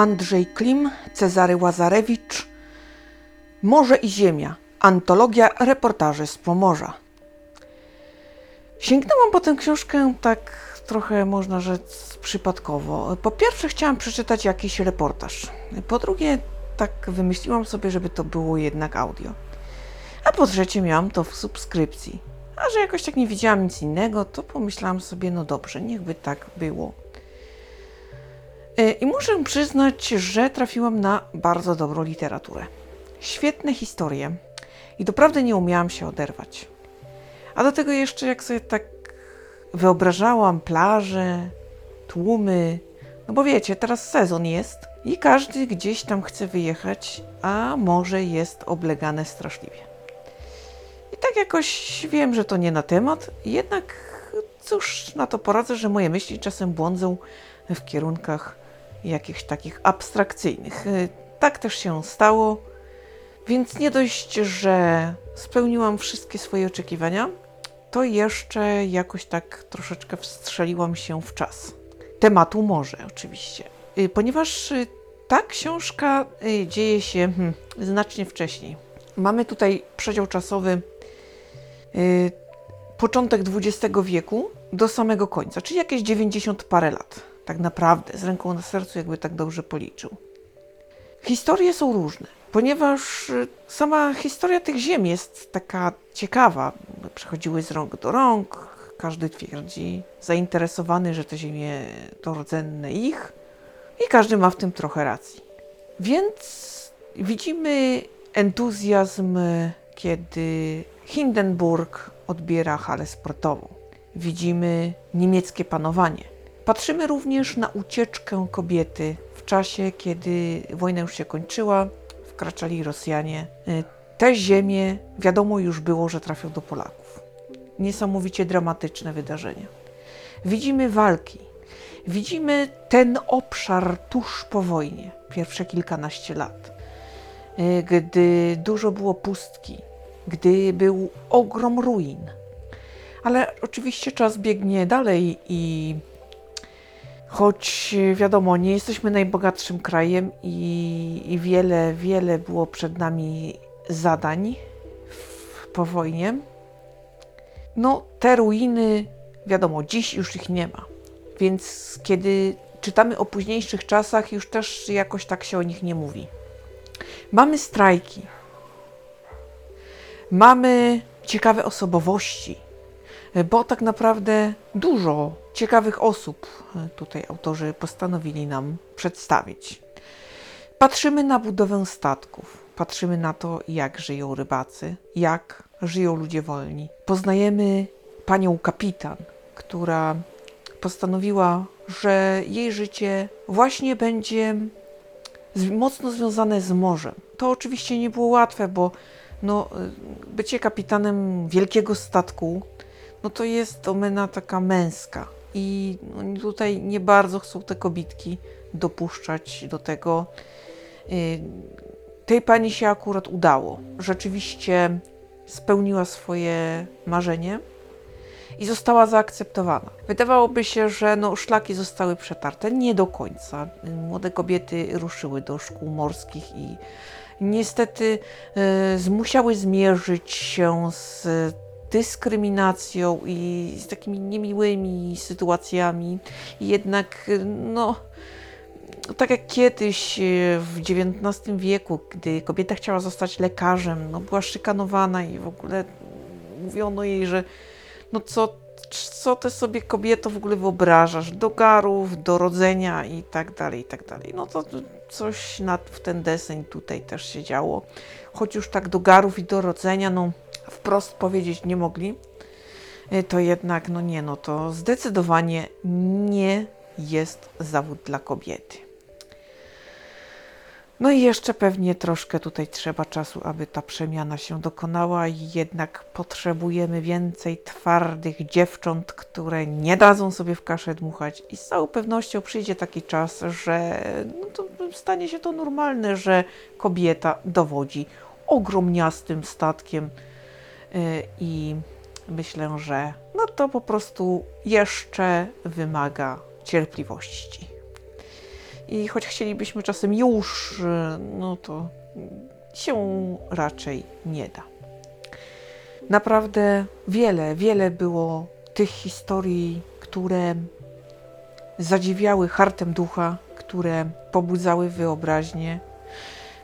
Andrzej Klim, Cezary Łazarewicz, Morze i Ziemia. Antologia reportaży z Pomorza. Sięgnęłam po tę książkę tak trochę, można rzec, przypadkowo. Po pierwsze, chciałam przeczytać jakiś reportaż. Po drugie, tak wymyśliłam sobie, żeby to było jednak audio. A po trzecie, miałam to w subskrypcji. A że jakoś tak nie widziałam nic innego, to pomyślałam sobie, no dobrze, niechby tak było. E, I muszę przyznać, że trafiłam na bardzo dobrą literaturę. Świetne historie. I doprawdy nie umiałam się oderwać. A do tego jeszcze, jak sobie tak wyobrażałam plaże, tłumy, no bo wiecie, teraz sezon jest i każdy gdzieś tam chce wyjechać, a morze jest oblegane straszliwie. I tak jakoś wiem, że to nie na temat, jednak cóż na to poradzę, że moje myśli czasem błądzą w kierunkach jakichś takich abstrakcyjnych. Y, Tak też się stało, więc nie dość, że spełniłam wszystkie swoje oczekiwania, to jeszcze jakoś tak troszeczkę wstrzeliłam się w czas. Tematu morze oczywiście, Y, ponieważ y, ta książka dzieje się hmm, znacznie wcześniej. Mamy tutaj przedział czasowy początek XX wieku do samego końca, czyli jakieś 90 parę lat. Tak naprawdę, z ręką na sercu, jakby tak dobrze policzył. Historie są różne, ponieważ y, sama historia tych ziem jest taka ciekawa. Przechodziły z rąk do rąk, każdy twierdzi zainteresowany, że te ziemie to rdzenne ich i każdy ma w tym trochę racji. Więc widzimy entuzjazm, kiedy Hindenburg odbiera halę sportową. Widzimy niemieckie panowanie. Patrzymy również na ucieczkę kobiety w czasie, kiedy wojna już się kończyła, wkraczali Rosjanie. Y, Te ziemie wiadomo już było, że trafią do Polaków. Niesamowicie dramatyczne wydarzenia. Widzimy walki. Widzimy ten obszar tuż po wojnie, pierwsze kilkanaście lat, y, gdy dużo było pustki, gdy był ogrom ruin. Ale oczywiście czas biegnie dalej i choć wiadomo, nie jesteśmy najbogatszym krajem i, i wiele, wiele było przed nami zadań w, po wojnie, no te ruiny, wiadomo, dziś już ich nie ma. Więc kiedy czytamy o późniejszych czasach, już też jakoś tak się o nich nie mówi. Mamy strajki, mamy ciekawe osobowości, bo tak naprawdę dużo ciekawych osób e, tutaj autorzy postanowili nam przedstawić. Patrzymy na budowę statków, patrzymy na to, jak żyją rybacy, jak żyją ludzie wolni. Poznajemy panią kapitan, która postanowiła, że jej życie właśnie będzie mocno związane z morzem. To oczywiście nie było łatwe, bo no, y, bycie kapitanem wielkiego statku, no to jest domena taka męska. I no, tutaj nie bardzo chcą te kobitki dopuszczać do tego. Y, Tej pani się akurat udało. Rzeczywiście spełniła swoje marzenie i została zaakceptowana. Wydawałoby się, że no, szlaki zostały przetarte. Nie do końca. Młode kobiety ruszyły do szkół morskich i niestety e, musiały zmierzyć się z dyskryminacją i z takimi niemiłymi sytuacjami. Jednak, no, tak jak kiedyś e, w XIX wieku, gdy kobieta chciała zostać lekarzem, no, była szykanowana i w ogóle mówiono jej, że no co, co ty sobie kobieto w ogóle wyobrażasz? Do garów, do rodzenia i tak dalej, i tak dalej. No to coś w ten deseń tutaj też się działo. Choć już tak do garów i do rodzenia, no wprost powiedzieć nie mogli, y, to jednak, no nie, no to zdecydowanie nie jest zawód dla kobiety. No i jeszcze pewnie troszkę tutaj trzeba czasu, aby ta przemiana się dokonała, jednak potrzebujemy więcej twardych dziewcząt, które nie dadzą sobie w kaszę dmuchać. I z całą pewnością przyjdzie taki czas, że no to stanie się to normalne, że kobieta dowodzi ogromniastym statkiem. Yy, I myślę, że no to po prostu jeszcze wymaga cierpliwości. I choć chcielibyśmy czasem już, e, no to się raczej nie da. Naprawdę wiele, wiele było tych historii, które zadziwiały hartem ducha, które pobudzały wyobraźnię,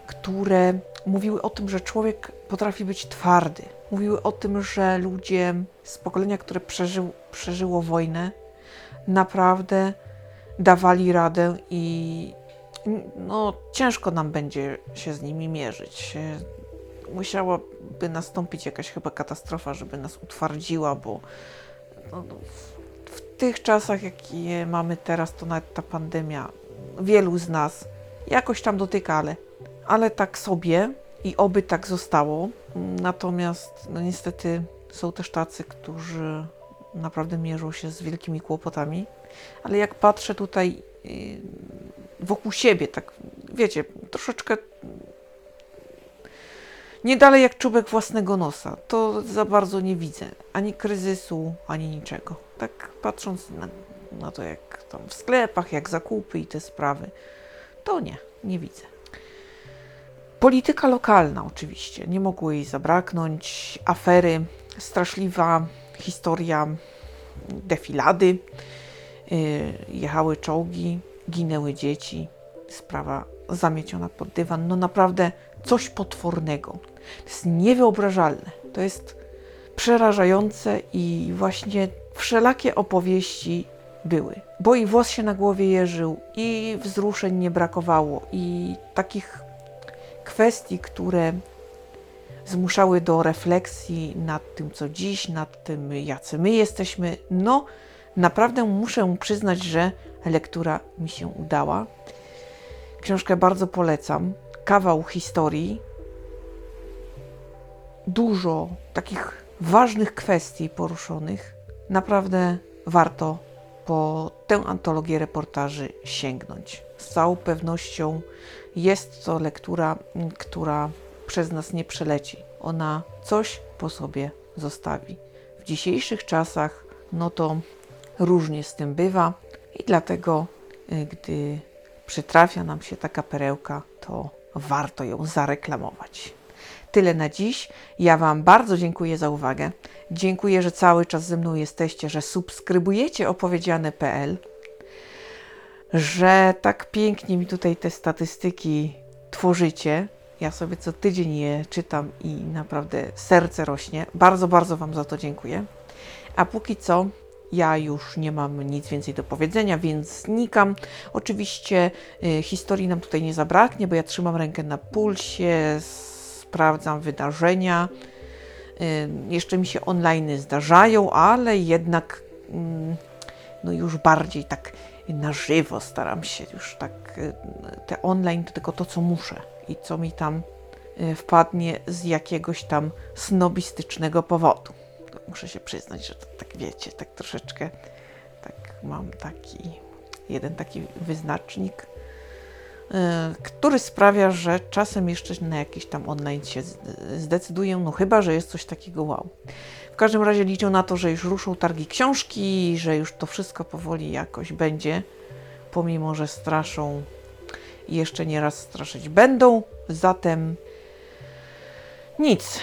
które mówiły o tym, że człowiek potrafi być twardy. Mówiły o tym, że ludzie z pokolenia, które przeżył, przeżyło wojnę, naprawdę dawali radę i no, ciężko nam będzie się z nimi mierzyć. Musiałaby nastąpić jakaś chyba katastrofa, żeby nas utwardziła, bo no, no, w, w tych czasach, jakie mamy teraz, to nawet ta pandemia wielu z nas jakoś tam dotyka, ale, ale tak sobie i oby tak zostało. Natomiast no niestety są też tacy, którzy naprawdę mierzą się z wielkimi kłopotami. Ale jak patrzę tutaj yy, wokół siebie, tak wiecie, troszeczkę nie dalej jak czubek własnego nosa, to za bardzo nie widzę ani kryzysu, ani niczego. Tak patrząc na, na to, jak tam w sklepach, jak zakupy i te sprawy, to nie, nie widzę. Polityka lokalna oczywiście, nie mogło jej zabraknąć. Afery, straszliwa historia defilady, yy, jechały czołgi, ginęły dzieci, sprawa zamieciona pod dywan. No naprawdę coś potwornego. To jest niewyobrażalne. To jest przerażające i właśnie wszelakie opowieści były. Bo i włos się na głowie jeżył, i wzruszeń nie brakowało, i takich kwestii, które zmuszały do refleksji nad tym, co dziś, nad tym, jacy my jesteśmy. No, naprawdę muszę przyznać, że lektura mi się udała. Książkę bardzo polecam. Kawał historii. Dużo takich ważnych kwestii poruszonych. Naprawdę warto po tę antologię reportaży sięgnąć. Z całą pewnością jest to lektura, która przez nas nie przeleci. Ona coś po sobie zostawi. W dzisiejszych czasach, no to różnie z tym bywa i dlatego, y, gdy przytrafia nam się taka perełka, to warto ją zareklamować. Tyle na dziś. Ja Wam bardzo dziękuję za uwagę. Dziękuję, że cały czas ze mną jesteście, że subskrybujecie opowiedziane.pl, że tak pięknie mi tutaj te statystyki tworzycie. Ja sobie co tydzień je czytam i naprawdę serce rośnie. Bardzo, bardzo Wam za to dziękuję. A póki co, ja już nie mam nic więcej do powiedzenia, więc znikam. Oczywiście y, historii nam tutaj nie zabraknie, bo ja trzymam rękę na pulsie, sprawdzam wydarzenia. Y, jeszcze mi się online zdarzają, ale jednak y, no już bardziej tak na żywo staram się już tak y, te online to tylko to, co muszę i co mi tam y, wpadnie z jakiegoś tam snobistycznego powodu. Muszę się przyznać, że to tak wiecie, tak troszeczkę tak mam taki jeden taki wyznacznik, y, który sprawia, że czasem jeszcze na jakiś tam online się zdecyduję, no chyba, że jest coś takiego wow. W każdym razie liczę na to, że już ruszą targi książki, że już to wszystko powoli jakoś będzie, pomimo że straszą i jeszcze nie raz straszyć będą. Zatem nic.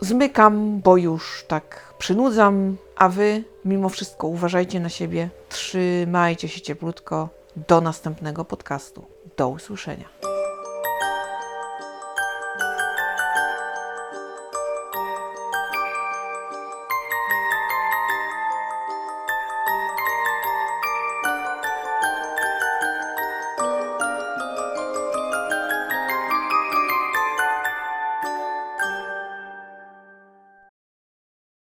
Zmykam, bo już tak przynudzam, a wy mimo wszystko uważajcie na siebie, trzymajcie się cieplutko. Do następnego podcastu. Do usłyszenia.